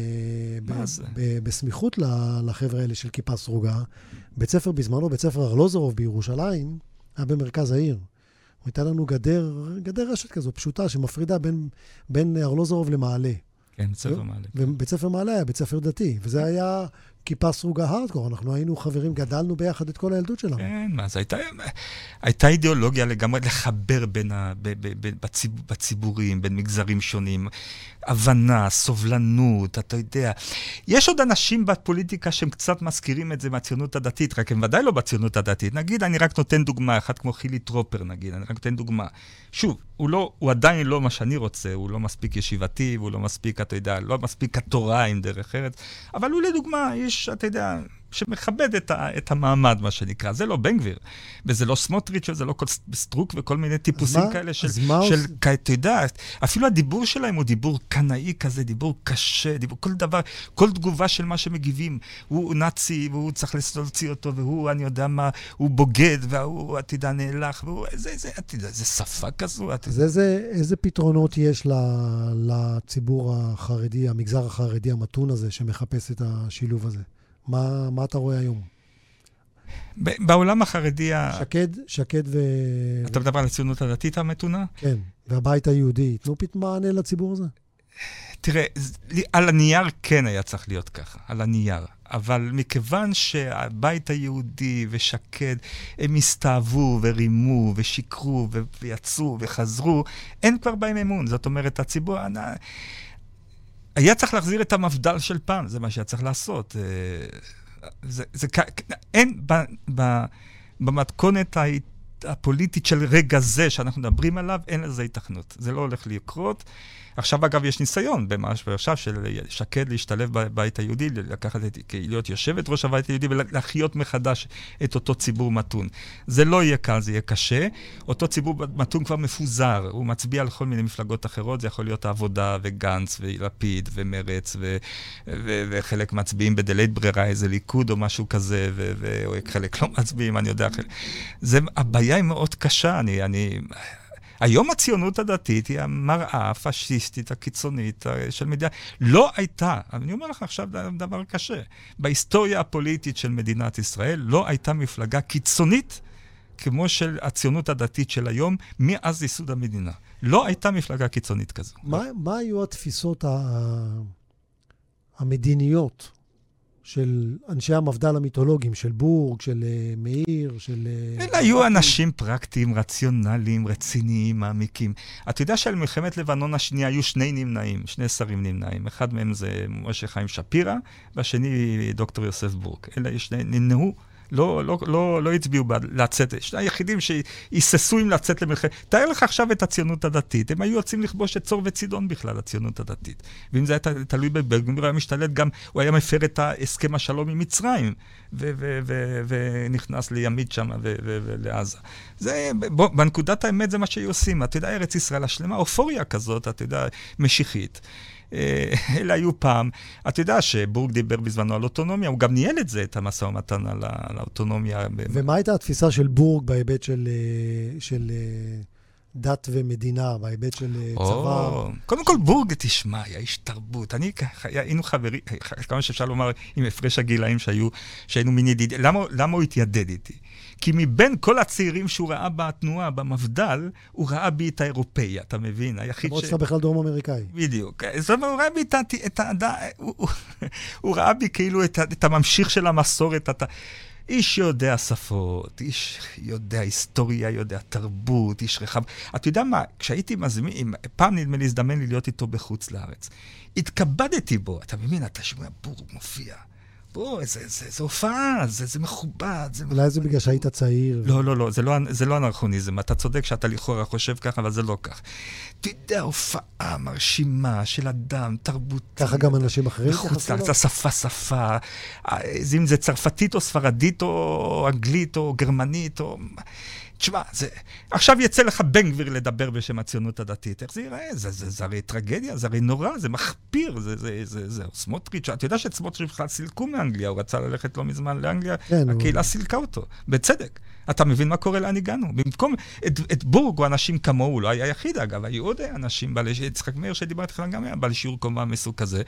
ב, ב, בסמיכות לחבר'ה האלה של כיפה סרוגה. בית ספר בזמנו, בית ספר ארלוזורוב בירושלים, היה במרכז העיר. הייתה לנו גדר, גדר רשת כזו, פשוטה, שמפרידה בין, בין ארלוזורוב למעלה. כן, בית ספר מעלה. ובית ספר מעלה היה בית ספר דתי, וזה היה כיפה סרוגה הארדקור, אנחנו היינו חברים, גדלנו ביחד את כל הילדות שלנו. כן, מה זה הייתה, הייתה אידיאולוגיה לגמרי לחבר בין ה, ב, ב, ב, בציב, בציבורים, בין מגזרים שונים. הבנה, סובלנות, אתה יודע. יש עוד אנשים בפוליטיקה שהם קצת מזכירים את זה מהציונות הדתית, רק הם ודאי לא בציונות הדתית. נגיד, אני רק נותן דוגמה, אחת כמו חילי טרופר, נגיד, אני רק נותן דוגמה. שוב, הוא, לא, הוא עדיין לא מה שאני רוצה, הוא לא מספיק ישיבתי, והוא לא מספיק, אתה יודע, לא מספיק התורה עם דרך ארץ, אבל הוא לדוגמה איש, אתה יודע, שמכבד את, ה, את המעמד, מה שנקרא. זה לא בן גביר, וזה לא סמוטריץ' וזה לא סטרוק וכל מיני טיפוסים מה, כאלה של, של אתה יודע, אפילו הדיבור שלהם הוא דיבור קנאי כזה, דיבור קשה, דיבור, כל דבר, כל תגובה של מה שמגיבים, הוא נאצי והוא צריך להוציא אותו, והוא, אני יודע מה, הוא בוגד, והוא, אתה יודע, נאלח, והוא, זה, זה, אתה יודע, זה שפה כזו. אז איזה, איזה פתרונות יש לציבור החרדי, המגזר החרדי המתון הזה, שמחפש את השילוב הזה? מה, מה אתה רואה היום? בעולם החרדי... שקד, שקד ו... אתה מדבר על הציונות הדתית המתונה? כן, והבית היהודי, ייתנו פתאום מענה לציבור הזה? תראה, על הנייר כן היה צריך להיות ככה, על הנייר. אבל מכיוון שהבית היהודי ושקד, הם הסתאבו ורימו ושיקרו ויצאו וחזרו, אין כבר בהם אמון. זאת אומרת, הציבור... היה צריך להחזיר את המפד"ל של פעם, זה מה שהיה צריך לעשות. אה, זה, זה, אין ב, ב, במתכונת הפוליטית של רגע זה שאנחנו מדברים עליו, אין לזה התכנות. זה לא הולך לקרות. עכשיו, אגב, יש ניסיון במשהו עכשיו של שקד להשתלב בבית היהודי, לקחת את, להיות יושבת ראש הבית היהודי ולהחיות מחדש את אותו ציבור מתון. זה לא יהיה קל, זה יהיה קשה. אותו ציבור מתון כבר מפוזר, הוא מצביע על כל מיני מפלגות אחרות, זה יכול להיות העבודה וגנץ ולפיד ומרץ, ו, ו, וחלק מצביעים בדלית ברירה, איזה ליכוד או משהו כזה, וחלק לא מצביעים, אני יודע. זה, הבעיה היא מאוד קשה, אני... אני היום הציונות הדתית היא המראה הפשיסטית הקיצונית אה, של מדינה. לא הייתה, אני אומר לך עכשיו דבר קשה, בהיסטוריה הפוליטית של מדינת ישראל לא הייתה מפלגה קיצונית כמו של הציונות הדתית של היום, מאז ייסוד המדינה. לא הייתה מפלגה קיצונית כזו. מה, מה היו התפיסות ה... המדיניות של אנשי המפד"ל המיתולוגיים, של בורג, של uh, מאיר, של... Uh, אלה היו אנשים פרקטיים, רציונליים, רציניים, מעמיקים. אתה יודע שעל מלחמת לבנון השנייה היו שני נמנעים, שני שרים נמנעים. אחד מהם זה משה חיים שפירא, והשני דוקטור יוסף בורג. אלה שני נמנעו. לא, לא, לא, לא הצביעו בעד לצאת, שני היחידים שהיססו אם לצאת למלחמת. תאר לך עכשיו את הציונות הדתית, הם היו יוצאים לכבוש את צור וצידון בכלל, הציונות הדתית. ואם זה היה תלוי בבן הוא היה משתלט גם, הוא היה מפר את הסכם השלום עם מצרים, ונכנס לימית שם ולעזה. זה, בוא, בנקודת האמת זה מה שהיו עושים. אתה יודע, ארץ ישראל השלמה, אופוריה כזאת, אתה יודע, משיחית. אה, אלה היו פעם. אתה יודע שבורג דיבר בזמנו על אוטונומיה, הוא גם ניהל את זה, את המשא ומתן על, האוטונומיה. ומה הייתה התפיסה של בורג בהיבט של, אה, של אה, דת ומדינה, בהיבט של או, צבא? קודם כל, בורג, תשמע, היה איש תרבות. אני, היינו חברים, כמה שאפשר לומר, עם הפרש הגילאים שהיו, שהיינו מין ידידים. למה, למה הוא התיידד איתי? כי מבין כל הצעירים שהוא ראה בתנועה, במפד"ל, הוא ראה בי את האירופאי, אתה מבין? היחיד ש... למרות שאתה בכלל דרום אמריקאי. בדיוק. זאת אומרת, הוא ראה בי את ה... הוא ראה בי כאילו את הממשיך של המסורת. אתה... איש יודע שפות, איש יודע היסטוריה, יודע תרבות, איש רחב. אתה יודע מה, כשהייתי מזמין, פעם נדמה לי הזדמן לי להיות איתו בחוץ לארץ. התכבדתי בו, אתה מבין? אתה שומע בור מופיע. בוא, זה, זה, זה הופעה, זה, זה מכובד. זה אולי זה בגלל שהיית צעיר. לא, לא, לא, זה לא, זה לא אנרכוניזם. אתה צודק שאתה לכאורה חושב ככה, אבל זה לא כך. אתה יודע, הופעה מרשימה של אדם, תרבותי. ככה גם אנשים אחרים? מחוץ לארץ, השפה שפה. אם זה צרפתית או ספרדית או אנגלית או גרמנית או... תשמע, זה... עכשיו יצא לך בן גביר לדבר בשם הציונות הדתית. איך זה ייראה? זה, זה, זה הרי טרגדיה, זה הרי נורא, זה מחפיר, זה, זה, זה, זה סמוטריץ', אתה יודע שאת סמוטריץ' בכלל סילקו מאנגליה, הוא רצה ללכת לא מזמן לאנגליה, כן, הקהילה הוא... סילקה אותו, בצדק. אתה מבין מה קורה לאן הגענו? במקום, את, את בורג או אנשים כמוהו, לא היה יחיד אגב, היו עוד אנשים, בעלי, יצחק מאיר שדיברתי לך גם היה בעל שיעור קומה מסוג כזה.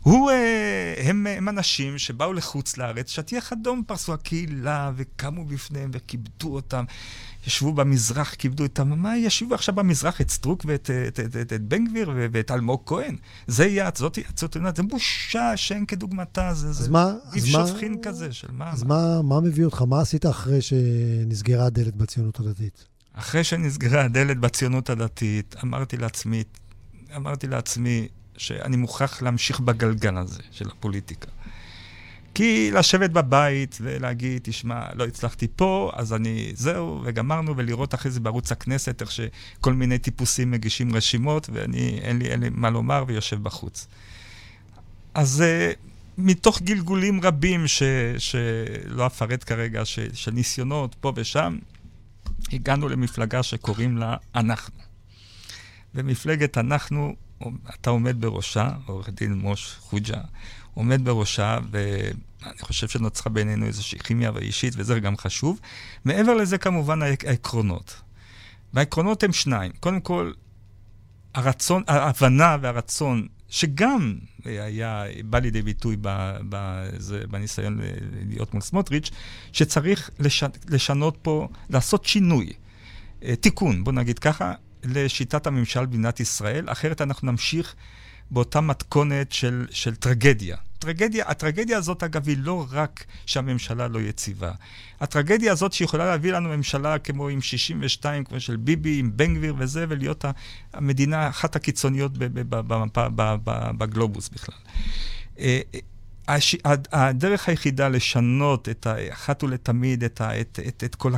הוא, אה, הם, הם אנשים שבאו לחוץ לארץ, שטיח אדום פרסו הקהילה, וקמו בפניהם וכיבדו אותם. ישבו במזרח, כיבדו את מה ישבו עכשיו במזרח את סטרוק ואת את, את, את, את בן גביר ואת אלמוג כהן. זה יהיה, זאת זאת זה בושה שאין כדוגמתה, זה, זה מה, איף שופכין כזה של מה. אז מה, מה מביא אותך? מה עשית אחרי שנסגרה הדלת בציונות הדתית? אחרי שנסגרה הדלת בציונות הדתית, אמרתי לעצמי, אמרתי לעצמי שאני מוכרח להמשיך בגלגל הזה של הפוליטיקה. כי לשבת בבית ולהגיד, תשמע, לא הצלחתי פה, אז אני, זהו, וגמרנו, ולראות אחרי זה בערוץ הכנסת, איך שכל מיני טיפוסים מגישים רשימות, ואני, אין לי, אין לי מה לומר, ויושב בחוץ. אז uh, מתוך גלגולים רבים, ש, שלא אפרט כרגע, ש, של ניסיונות פה ושם, הגענו למפלגה שקוראים לה אנחנו. ומפלגת אנחנו, אתה עומד בראשה, עורך דין מוש חוג'ה, עומד בראשה, ואני חושב שנוצרה בינינו איזושהי כימיה אישית, וזה גם חשוב. מעבר לזה, כמובן, העקרונות. והעקרונות הם שניים. קודם כל, הרצון, ההבנה והרצון, שגם היה, בא לידי ביטוי ב, בניסיון להיות מול סמוטריץ', שצריך לש, לשנות פה, לעשות שינוי, אה, תיקון, בוא נגיד ככה, לשיטת הממשל במדינת ישראל, אחרת אנחנו נמשיך באותה מתכונת של, של טרגדיה. טרגדיה, הטרגדיה הזאת, אגב, היא לא רק שהממשלה לא יציבה. הטרגדיה הזאת שיכולה להביא לנו ממשלה כמו עם 62, כמו של ביבי, עם בן גביר וזה, ולהיות המדינה אחת הקיצוניות בגלובוס בכלל. אה, הש... הדרך היחידה לשנות את ה... אחת ולתמיד את, ה... את, את, את כל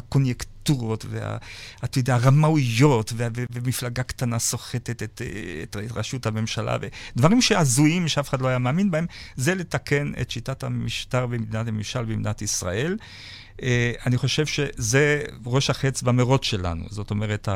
הקוניונקטורות ואתה יודע, הרמאויות. ומפלגה קטנה סוחטת את, את, את ראשות הממשלה ודברים שהזויים שאף אחד לא היה מאמין בהם, זה לתקן את שיטת המשטר במדינת הממשל במדינת ישראל. אה, אני חושב שזה ראש החץ במרוץ שלנו. זאת אומרת,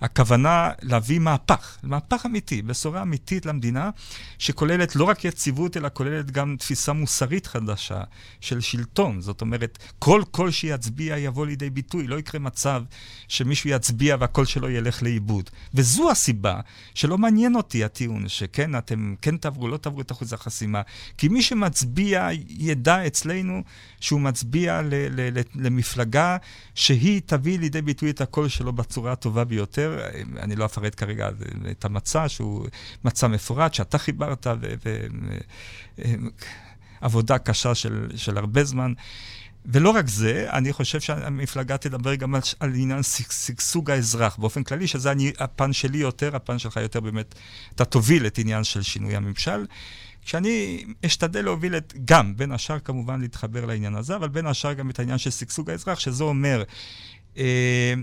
הכוונה להביא מהפך, מהפך אמיתי, בשורה אמיתית למדינה, שכוללת לא רק יציבות, אלא כוללת גם תפיסה מוסרית חדשה של שלטון. זאת אומרת, כל קול שיצביע יבוא לידי ביטוי. לא יקרה מצב שמישהו יצביע והקול שלו ילך לאיבוד. וזו הסיבה שלא מעניין אותי הטיעון, שכן, אתם כן תעברו, לא תעברו את אחוז החסימה. כי מי שמצביע ידע אצלנו שהוא מצביע ל- ל- ל- למפלגה שהיא תביא לידי ביטוי את הקול שלו בצורה הטובה ביותר. אני לא אפרט כרגע את המצע, שהוא מצע מפורט, שאתה חיברת, ועבודה קשה של, של הרבה זמן. ולא רק זה, אני חושב שהמפלגה תדבר גם על, על עניין שגשוג האזרח באופן כללי, שזה אני, הפן שלי יותר, הפן שלך יותר באמת, אתה תוביל את עניין של שינוי הממשל. כשאני אשתדל להוביל את, גם, בין השאר כמובן להתחבר לעניין הזה, אבל בין השאר גם את העניין של שגשוג האזרח, שזה אומר אה,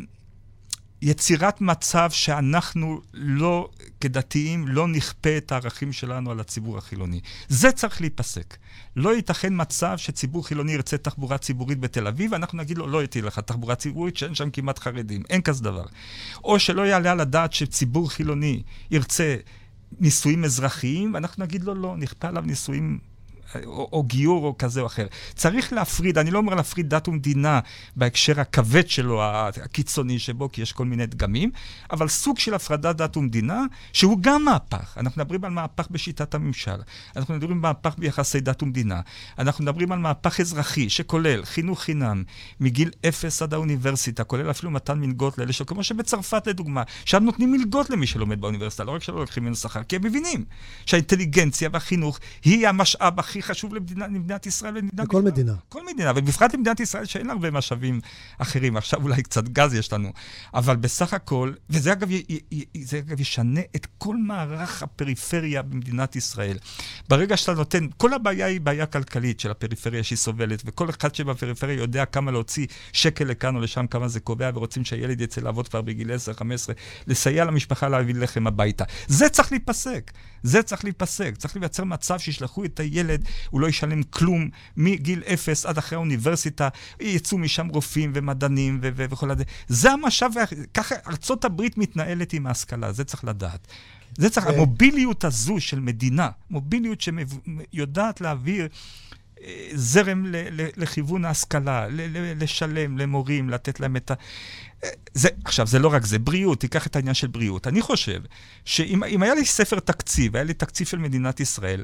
יצירת מצב שאנחנו לא, כדתיים, לא נכפה את הערכים שלנו על הציבור החילוני. זה צריך להיפסק. לא ייתכן מצב שציבור חילוני ירצה תחבורה ציבורית בתל אביב, ואנחנו נגיד לו, לא יטיל לך תחבורה ציבורית שאין שם כמעט חרדים. אין כזה דבר. או שלא יעלה על הדעת שציבור חילוני ירצה נישואים אזרחיים, ואנחנו נגיד לו, לא, נכפה עליו נישואים או, או גיור או כזה או אחר. צריך להפריד, אני לא אומר להפריד דת ומדינה בהקשר הכבד שלו, הקיצוני שבו, כי יש כל מיני דגמים, אבל סוג של הפרדת דת ומדינה, שהוא גם מהפך. אנחנו מדברים על מהפך בשיטת הממשל, אנחנו מדברים על מהפך ביחסי דת ומדינה, אנחנו מדברים על מהפך אזרחי שכולל חינוך חינם מגיל אפס עד האוניברסיטה, כולל אפילו מתן מלגות לאלה שלו, כמו שבצרפת לדוגמה, שם נותנים מלגות למי שלומד באוניברסיטה, לא רק שלא לוקחים ממנו שכר, כי הם מבינים שהאינטליגנציה והחינוך היא המשאב הכי הכי חשוב למדינה, למדינת ישראל ולמדינה לכל מדינה. כל מדינה, ובפרט למדינת ישראל שאין לה הרבה משאבים אחרים. עכשיו אולי קצת גז יש לנו, אבל בסך הכל, וזה אגב, י, י, זה אגב ישנה את כל מערך הפריפריה במדינת ישראל. ברגע שאתה נותן, כל הבעיה היא בעיה כלכלית של הפריפריה שהיא סובלת, וכל אחד שבפריפריה יודע כמה להוציא שקל לכאן או לשם, כמה זה קובע, ורוצים שהילד יצא לעבוד כבר בגיל 10-15, לסייע למשפחה להביא לחם הביתה. זה צריך להיפסק. זה צריך להיפסק. צריך לייצר מצב שישלחו את הילד הוא לא ישלם כלום מגיל אפס עד אחרי האוניברסיטה, יצאו משם רופאים ומדענים וכל הזה. זה המשאב, ככה ארצות הברית מתנהלת עם ההשכלה, זה צריך לדעת. זה צריך, המוביליות הזו של מדינה, מוביליות שיודעת להעביר אה, זרם לכיוון ההשכלה, לשלם למורים, לתת להם את ה... זה, עכשיו, זה לא רק זה, בריאות, תיקח את העניין של בריאות. אני חושב שאם היה לי ספר תקציב, היה לי תקציב של מדינת ישראל,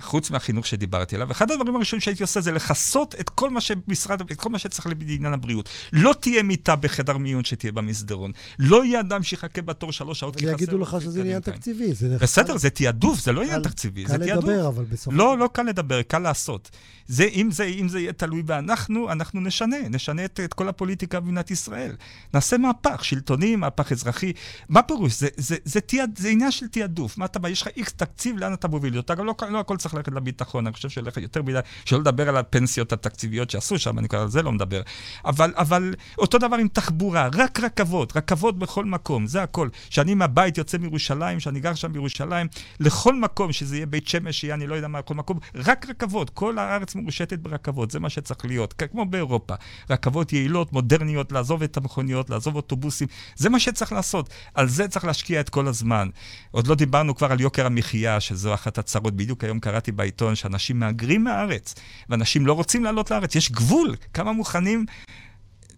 חוץ מהחינוך שדיברתי עליו, אחד הדברים הראשונים שהייתי עושה זה לכסות את כל מה שמשרד, את כל מה שצריך לעניין הבריאות. לא תהיה מיטה בחדר מיון שתהיה במסדרון. לא יהיה אדם שיחכה בתור שלוש שעות. יגידו לך שזה עניין תקציבי. בסדר, זה תעדוף, זה לא עניין תקציבי, זה תעדוף. קל לדבר, אבל בסוף... לא, לא קל לדבר, קל לעשות. זה, אם, זה, אם זה יהיה תלוי באנחנו, אנחנו נשנה, נשנה את, את כל הפוליטיקה במדינת ישראל. נעשה מהפך שלטוני, מהפך אזרחי. מה פירוש? זה, זה, זה, תיעד, זה עניין של תעדוף. מה אתה בא? יש לך איקס תקציב, לאן אתה מוביל אותה? גם לא, לא הכל צריך ללכת לביטחון, אני חושב שהולך יותר מדי, שלא לדבר על הפנסיות התקציביות שעשו שם, אני כבר על זה לא מדבר. אבל, אבל אותו דבר עם תחבורה, רק רכבות, רכבות בכל מקום, זה הכל. כשאני מהבית יוצא מירושלים, שאני גר שם בירושלים, לכל מקום, שזה יהיה בית שמש, שיהיה אני לא יודע מה, כל מקום, רק רכבות. כל הארץ מרושתת ברכבות, זה מה שצריך להיות, כמו באירופה. רכבות יעילות, מודרניות, לעזוב את המכוניות, לעזוב אוטובוסים, זה מה שצריך לעשות. על זה צריך להשקיע את כל הזמן. עוד לא דיברנו כבר על יוקר המחיה, שזו אחת הצרות. בדיוק היום קראתי בעיתון שאנשים מהגרים מהארץ, ואנשים לא רוצים לעלות לארץ. יש גבול כמה מוכנים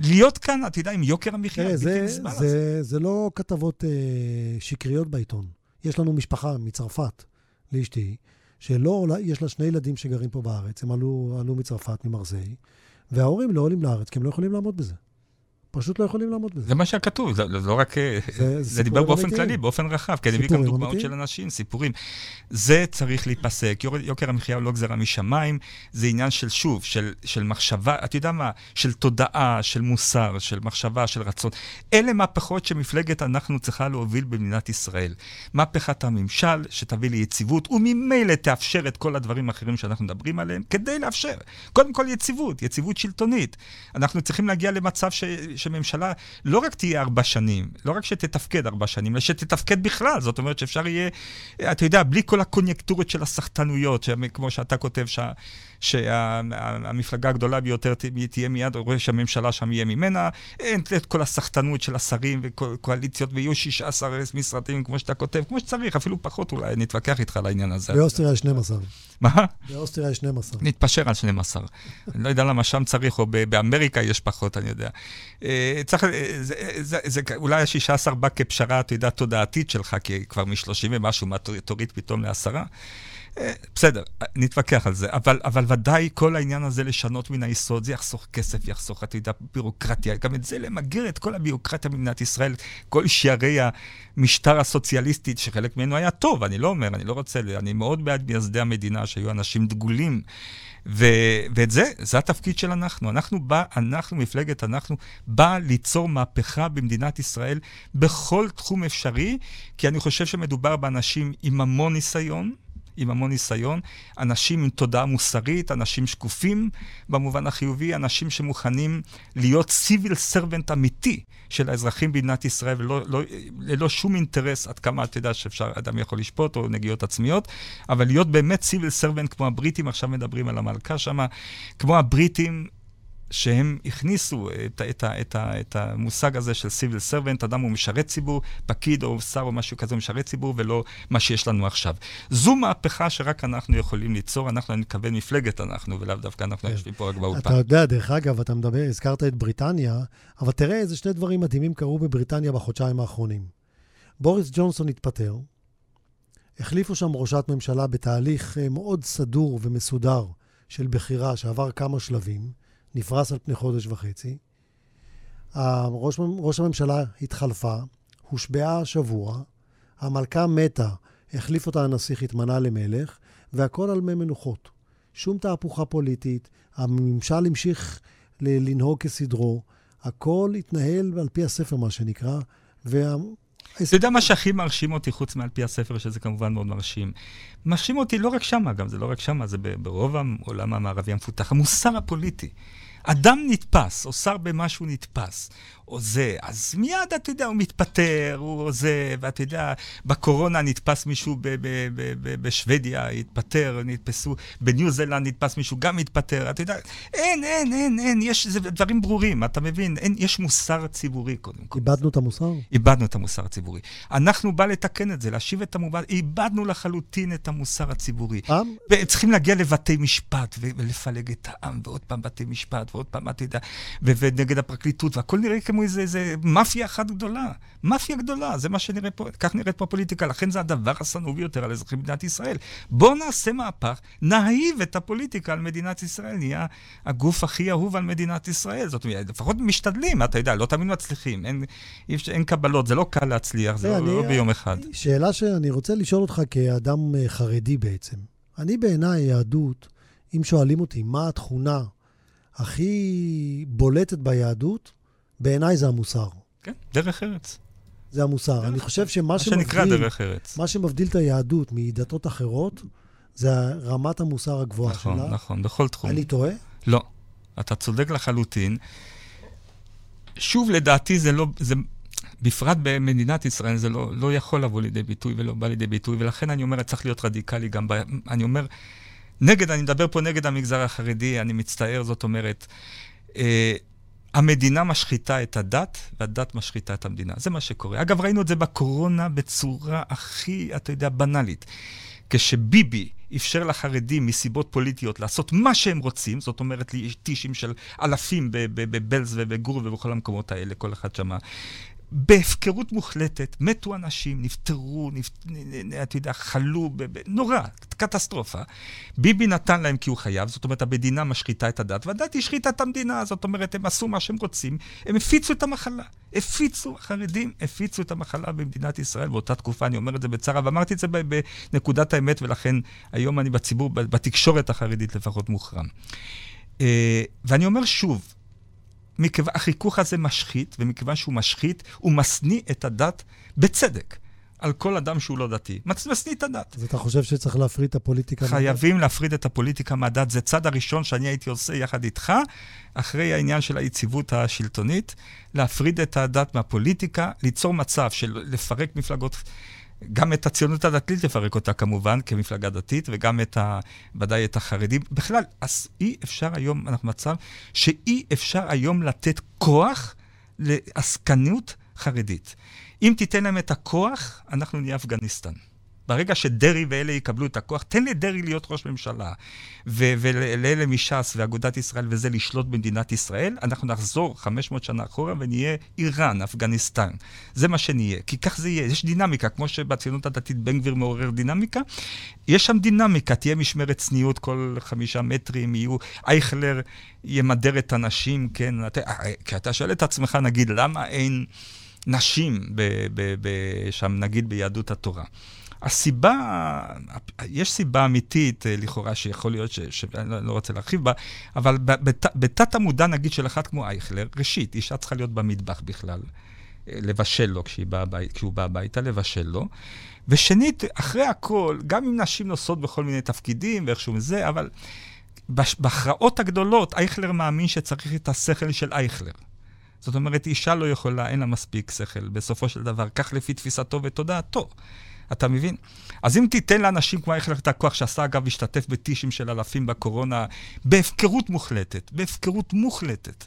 להיות כאן, אתה יודע, עם יוקר המחיה. תראה, זה, זה, זה, זה לא כתבות אה, שקריות בעיתון. יש לנו משפחה מצרפת, לאשתי, שלא, יש לה שני ילדים שגרים פה בארץ, הם עלו, עלו מצרפת, ממרזי, וההורים לא עולים לארץ, כי הם לא יכולים לעמוד בזה. פשוט לא יכולים לעמוד בזה. זה מה שהיה כתוב, זה לא רק... זה, זה דיבר באופן כללי, באופן רחב, כי אני מביא גם דוגמאות של אנשים, סיפורים. זה צריך להיפסק. יוקר המחיה הוא לא גזרה משמיים, זה עניין של, שוב, של, של מחשבה, אתה יודע מה? של תודעה, של מוסר, של מחשבה, של רצון. אלה מהפכות שמפלגת אנחנו צריכה להוביל במדינת ישראל. מהפכת הממשל, שתביא ליציבות, וממילא תאפשר את כל הדברים האחרים שאנחנו מדברים עליהם, כדי לאפשר. קודם כל יציבות, יציבות שלטונית. אנחנו צריכים להגיע למצב ש... שממשלה לא רק תהיה ארבע שנים, לא רק שתתפקד ארבע שנים, אלא שתתפקד בכלל. זאת אומרת שאפשר יהיה, אתה יודע, בלי כל הקוניונקטורות של הסחטנויות, כמו שאתה כותב, שה, שהמפלגה הגדולה ביותר תהיה מיד, ראש הממשלה שם יהיה ממנה, אין את כל הסחטנות של השרים וקואליציות, ויהיו 16 משרדים, כמו שאתה כותב, כמו שצריך, אפילו פחות אולי, נתווכח איתך על העניין הזה. באוסטריה יש 12. מה? באוסטריה יש 12. נתפשר על 12. אני לא יודע למה שם צריך, או באמריקה יש פחות, אני יודע. אה, צריך, אה, זה, זה, זה, אולי ה-16 בא כפשרה, אתה יודע, תודעתית שלך, כי כבר מ-30 ומשהו, מה תוריד פתאום לעשרה. בסדר, נתווכח על זה, אבל, אבל ודאי כל העניין הזה לשנות מן היסוד, זה יחסוך כסף, יחסוך, אתה יודע, ביורוקרטיה, גם את זה למגר את כל הביורוקרטיה במדינת ישראל, כל שערי המשטר הסוציאליסטי, שחלק ממנו היה טוב, אני לא אומר, אני לא רוצה, אני מאוד בעד מייסדי המדינה, שהיו אנשים דגולים. ו- ואת זה, זה התפקיד של אנחנו. אנחנו בא, אנחנו, מפלגת אנחנו, בא ליצור מהפכה במדינת ישראל בכל תחום אפשרי, כי אני חושב שמדובר באנשים עם המון ניסיון, עם המון ניסיון, אנשים עם תודעה מוסרית, אנשים שקופים במובן החיובי, אנשים שמוכנים להיות civil servant אמיתי של האזרחים במדינת ישראל, וללא לא, ללא שום אינטרס, עד כמה אתה יודע שאפשר, אדם יכול לשפוט או נגיעות עצמיות, אבל להיות באמת civil servant כמו הבריטים, עכשיו מדברים על המלכה שמה, כמו הבריטים, שהם הכניסו את, את, את, את המושג הזה של civil servant, אדם הוא משרת ציבור, פקיד או שר או משהו כזה הוא משרת ציבור, ולא מה שיש לנו עכשיו. זו מהפכה שרק אנחנו יכולים ליצור, אנחנו, אני מתכוון מפלגת אנחנו, ולאו דווקא אנחנו כן. יושבים פה רק באולפן. אתה יודע, דרך אגב, אתה מדבר, הזכרת את בריטניה, אבל תראה איזה שני דברים מדהימים קרו בבריטניה בחודשיים האחרונים. בוריס ג'ונסון התפטר, החליפו שם ראשת ממשלה בתהליך אה, מאוד סדור ומסודר של בחירה שעבר כמה שלבים. נפרס על פני חודש וחצי. ראש, ראש הממשלה התחלפה, הושבעה השבוע, המלכה מתה, החליף אותה הנסיך, התמנה למלך, והכל על מי מנוחות. שום תהפוכה פוליטית, הממשל המשיך לנהוג כסדרו, הכל התנהל על פי הספר, מה שנקרא, וה... אתה יודע מה שהכי מרשים אותי, חוץ מעל פי הספר, שזה כמובן מאוד מרשים? מרשים אותי לא רק שמה, גם זה לא רק שמה, זה ברוב העולם המערבי המפותח, המוסר הפוליטי. אדם נתפס, או שר במשהו נתפס, או זה, אז מיד, אתה יודע, הוא מתפטר, הוא זה, ואתה יודע, בקורונה נתפס מישהו בשוודיה, התפטר, נתפסו, בניו זלנד נתפס מישהו, גם התפטר, אתה יודע, אין, אין, אין, אין, יש, זה דברים ברורים, אתה מבין? אין, יש מוסר ציבורי קודם כל. איבדנו את המוסר? איבדנו את המוסר הציבורי. אנחנו בא לתקן את זה, להשיב את המובן, איבדנו לחלוטין את המוסר הציבורי. פעם? וצריכים להגיע לבתי משפט ולפלג את העם, ועוד פעם בתי משפט, ועוד פעם, אתה יודע, ונגד הפרקליטות, והכל נראה כמו איזה, איזה מאפיה אחת גדולה. מאפיה גדולה, זה מה שנראה פה, כך נראית פה הפוליטיקה, לכן זה הדבר השנוא ביותר על אזרחי מדינת ישראל. בואו נעשה מהפך, נהיב את הפוליטיקה על מדינת ישראל, נהיה הגוף הכי אהוב על מדינת ישראל. זאת אומרת, לפחות משתדלים, אתה יודע, לא תמיד מצליחים, אין, אין קבלות, זה לא קל להצליח, זה לא, אני, לא ביום אחד. שאלה שאני רוצה לשאול אותך כאדם אה, חרדי בעצם. אני בעיניי, יהדות, אם שואלים אותי מה התכונה הכי בולטת ביהדות, בעיניי זה המוסר. כן, דרך ארץ. זה המוסר. דרך אני חושב שמה שמבדיל... מה שנקרא דרך ארץ. מה שמבדיל את היהדות מדתות אחרות, זה רמת המוסר הגבוהה נכון, שלה. נכון, נכון, בכל תחום. אני טועה? לא. אתה צודק לחלוטין. שוב, לדעתי זה לא... זה... בפרט במדינת ישראל זה לא, לא יכול לבוא לידי ביטוי ולא בא לידי ביטוי, ולכן אני אומר, צריך להיות רדיקלי גם ב... אני אומר, נגד, אני מדבר פה נגד המגזר החרדי, אני מצטער, זאת אומרת, אה, המדינה משחיתה את הדת, והדת משחיתה את המדינה. זה מה שקורה. אגב, ראינו את זה בקורונה בצורה הכי, אתה יודע, בנאלית. כשביבי אפשר לחרדים מסיבות פוליטיות לעשות מה שהם רוצים, זאת אומרת, טישים של אלפים בבלז ובגור ובכל המקומות האלה, כל אחד שמע. בהפקרות מוחלטת, מתו אנשים, נפטרו, נפ... אתה יודע, חלו. נורא, קטסטרופה. ביבי נתן להם כי הוא חייב, זאת אומרת, המדינה משחיתה את הדת, והדת השחיתה את המדינה, זאת אומרת, הם עשו מה שהם רוצים, הם הפיצו את המחלה. הפיצו, החרדים הפיצו את המחלה במדינת ישראל באותה תקופה, אני אומר את זה בצער, ואמרתי את זה בנקודת האמת, ולכן היום אני בציבור, בתקשורת החרדית לפחות מוחרם. אה, ואני אומר שוב, מכיוון, החיכוך הזה משחית, ומכיוון שהוא משחית, הוא משניא את הדת בצדק. על כל אדם שהוא לא דתי. משניא את הדת. אז אתה חושב שצריך להפריד את הפוליטיקה? חייבים להפריד את הפוליטיקה מהדת. זה צעד הראשון שאני הייתי עושה יחד איתך, אחרי העניין של היציבות השלטונית, להפריד את הדת מהפוליטיקה, ליצור מצב של לפרק מפלגות. גם את הציונות הדתית לפרק אותה כמובן, כמפלגה דתית, וגם את ה... ודאי את החרדים. בכלל, אז אי אפשר היום, אנחנו במצב שאי אפשר היום לתת כוח לעסקנות חרדית. אם תיתן להם את הכוח, אנחנו נהיה אפגניסטן. ברגע שדרעי ואלה יקבלו את הכוח, תן לדרעי להיות ראש ממשלה, ולאלה מש"ס ואגודת ישראל וזה לשלוט במדינת ישראל, אנחנו נחזור 500 שנה אחורה ונהיה איראן, אפגניסטן. זה מה שנהיה, כי כך זה יהיה. יש דינמיקה, כמו שבציונות הדתית בן גביר מעורר דינמיקה, יש שם דינמיקה, תהיה משמרת צניעות כל חמישה מטרים, יהיו... אייכלר ימדר את הנשים, כן? כשאתה שואל את עצמך, נגיד, למה אין... נשים ב, ב, ב, שם, נגיד ביהדות התורה. הסיבה, יש סיבה אמיתית, אה, לכאורה, שיכול להיות, ש, שאני לא, לא רוצה להרחיב בה, אבל בת, בתת המודע, נגיד, של אחד כמו אייכלר, ראשית, אישה צריכה להיות במטבח בכלל, אה, לבשל לו כשהיא בא כשהוא בא הביתה, לבשל לו. ושנית, אחרי הכל, גם אם נשים נוסעות בכל מיני תפקידים ואיכשהו מזה, אבל בהכרעות הגדולות, אייכלר מאמין שצריך את השכל של אייכלר. זאת אומרת, אישה לא יכולה, אין לה מספיק שכל, בסופו של דבר, כך לפי תפיסתו ותודעתו. אתה מבין? אז אם תיתן לאנשים כמו אייכלר את הכוח, שעשה אגב, השתתף בטישים של אלפים בקורונה, בהפקרות מוחלטת, בהפקרות מוחלטת.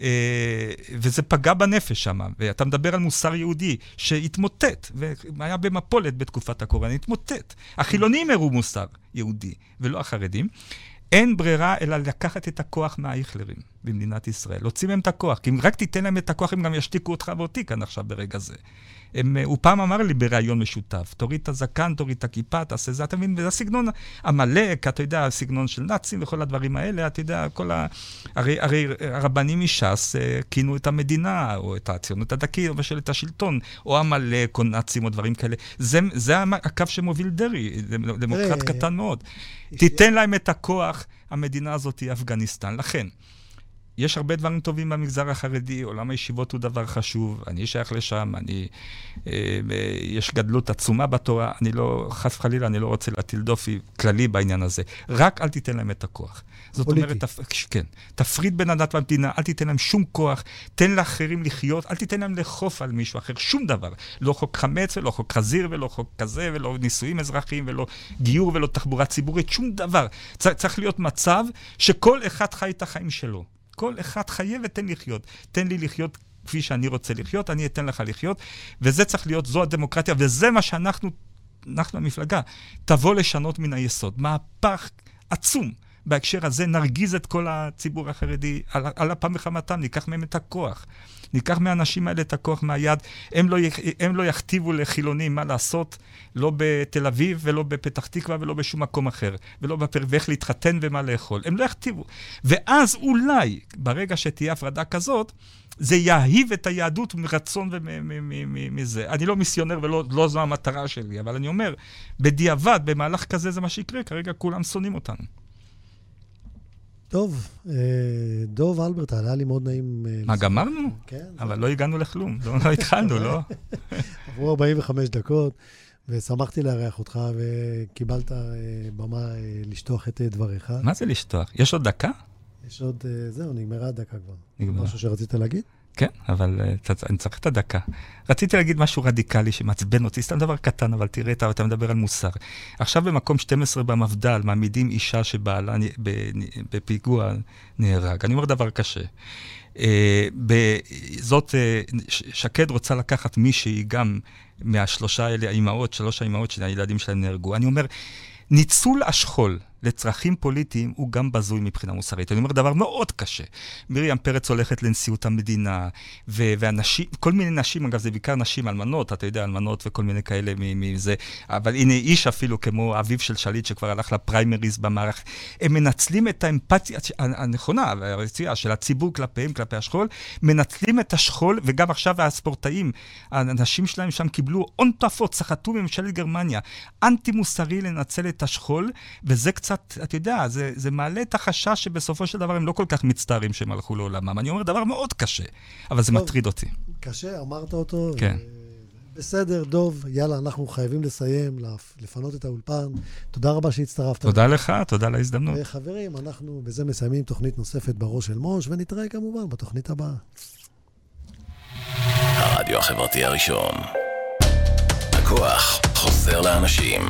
אה, וזה פגע בנפש שם, ואתה מדבר על מוסר יהודי שהתמוטט, והיה במפולת בתקופת הקורונה, התמוטט. החילונים הראו מוסר יהודי, ולא החרדים. אין ברירה אלא לקחת את הכוח מהאייכלרים במדינת ישראל, להוציא מהם את הכוח, כי אם רק תיתן להם את הכוח, הם גם ישתיקו אותך ואותי כאן עכשיו ברגע זה. הם, הוא פעם אמר לי בריאיון משותף, תוריד את הזקן, תוריד את הכיפה, תעשה זה, אתה מבין? וזה הסגנון עמלק, אתה יודע, הסגנון של נאצים וכל הדברים האלה, אתה יודע, כל ה... הרי, הרי הרבנים מש"ס אה, כינו את המדינה, או את הציונות הדתית, או את השלטון, או עמלק, או נאצים, או דברים כאלה. זה, זה הקו שמוביל דרעי, דמוקרט קטן מאוד. תיתן להם את הכוח, המדינה הזאת היא אפגניסטן. לכן, יש הרבה דברים טובים במגזר החרדי, עולם הישיבות הוא דבר חשוב, אני שייך לשם, אני... אה, אה, יש גדלות עצומה בתורה, אני לא, חס וחלילה, אני לא רוצה להטיל דופי כללי בעניין הזה. רק אל תיתן להם את הכוח. זאת פוליטי. אומרת, תפ... כן, תפריד בין הדת והמדינה, אל תיתן להם שום כוח, תן לאחרים לחיות, אל תיתן להם לאכוף על מישהו אחר, שום דבר. לא חוק חמץ ולא חוק חזיר ולא חוק כזה ולא נישואים אזרחיים ולא גיור ולא תחבורה ציבורית, שום דבר. צ... צריך להיות מצב שכל אחד חי את החיים שלו. כל אחד חייב ותן לחיות. תן לי לחיות כפי שאני רוצה לחיות, אני אתן לך לחיות, וזה צריך להיות, זו הדמוקרטיה, וזה מה שאנחנו, אנחנו המפלגה, תבוא לשנות מן היסוד. מהפך עצום. בהקשר הזה נרגיז את כל הציבור החרדי על, על אפם וחמתם, ניקח מהם את הכוח. ניקח מהאנשים האלה את הכוח מהיד, הם לא, הם לא יכתיבו לחילונים מה לעשות, לא בתל אביב ולא בפתח תקווה ולא בשום מקום אחר, ולא בפר... ואיך להתחתן ומה לאכול. הם לא יכתיבו. ואז אולי, ברגע שתהיה הפרדה כזאת, זה יאהיב את היהדות מרצון ומזה. אני לא מיסיונר ולא לא זו המטרה שלי, אבל אני אומר, בדיעבד, במהלך כזה זה מה שיקרה, כרגע כולם שונאים אותנו. טוב, אה, דוב אלברט, היה לי מאוד נעים... אה, מה, גמרנו? כן. אבל לא הגענו לכלום, לא, לא התחלנו, לא? עברו 45 דקות, ושמחתי לארח אותך, וקיבלת אה, במה לשטוח את דבריך. מה זה לשטוח? יש עוד דקה? יש עוד, זהו, נגמרה הדקה כבר. נגמרה. משהו שרצית להגיד? כן, אבל uh, אני צריך את הדקה. רציתי להגיד משהו רדיקלי שמעצבן אותי, סתם דבר קטן, אבל תראה, אתה, אתה מדבר על מוסר. עכשיו במקום 12 במפד"ל מעמידים אישה שבעלה בפיגוע נהרג. אני אומר דבר קשה. Uh, זאת, uh, שקד רוצה לקחת מישהי גם מהשלושה האלה, האימהות, שלוש האימהות של הילדים שלהם נהרגו. אני אומר, ניצול השכול לצרכים פוליטיים הוא גם בזוי מבחינה מוסרית. אני אומר דבר מאוד קשה. מרים פרץ הולכת לנשיאות המדינה, ו- ואנשים, כל מיני נשים, אגב, זה בעיקר נשים אלמנות, אתה יודע, אלמנות וכל מיני כאלה מזה, אבל הנה איש אפילו כמו אביו של שליט שכבר הלך לפריימריז במערכת, הם מנצלים את האמפתיה הנכונה והרצויה של הציבור כלפיהם, כלפי השכול, מנצלים את השכול, וגם עכשיו הספורטאים, האנשים שלהם שם קיבלו הון תועפות, סחטו מממשלת גרמניה. אנטי מוסרי לנצל את השכול, וזה קצת... קצת, אתה יודע, זה, זה מעלה את החשש שבסופו של דבר הם לא כל כך מצטערים שהם הלכו לעולמם. אני אומר דבר מאוד קשה, אבל זה טוב, מטריד אותי. קשה, אמרת אותו. כן. בסדר, דוב, יאללה, אנחנו חייבים לסיים, לפנות את האולפן. תודה רבה שהצטרפת. תודה לך, תודה על ההזדמנות. חברים, אנחנו בזה מסיימים תוכנית נוספת בראש של מוש, ונתראה כמובן בתוכנית הבאה. הרדיו החברתי הראשון. הכוח חוזר לאנשים.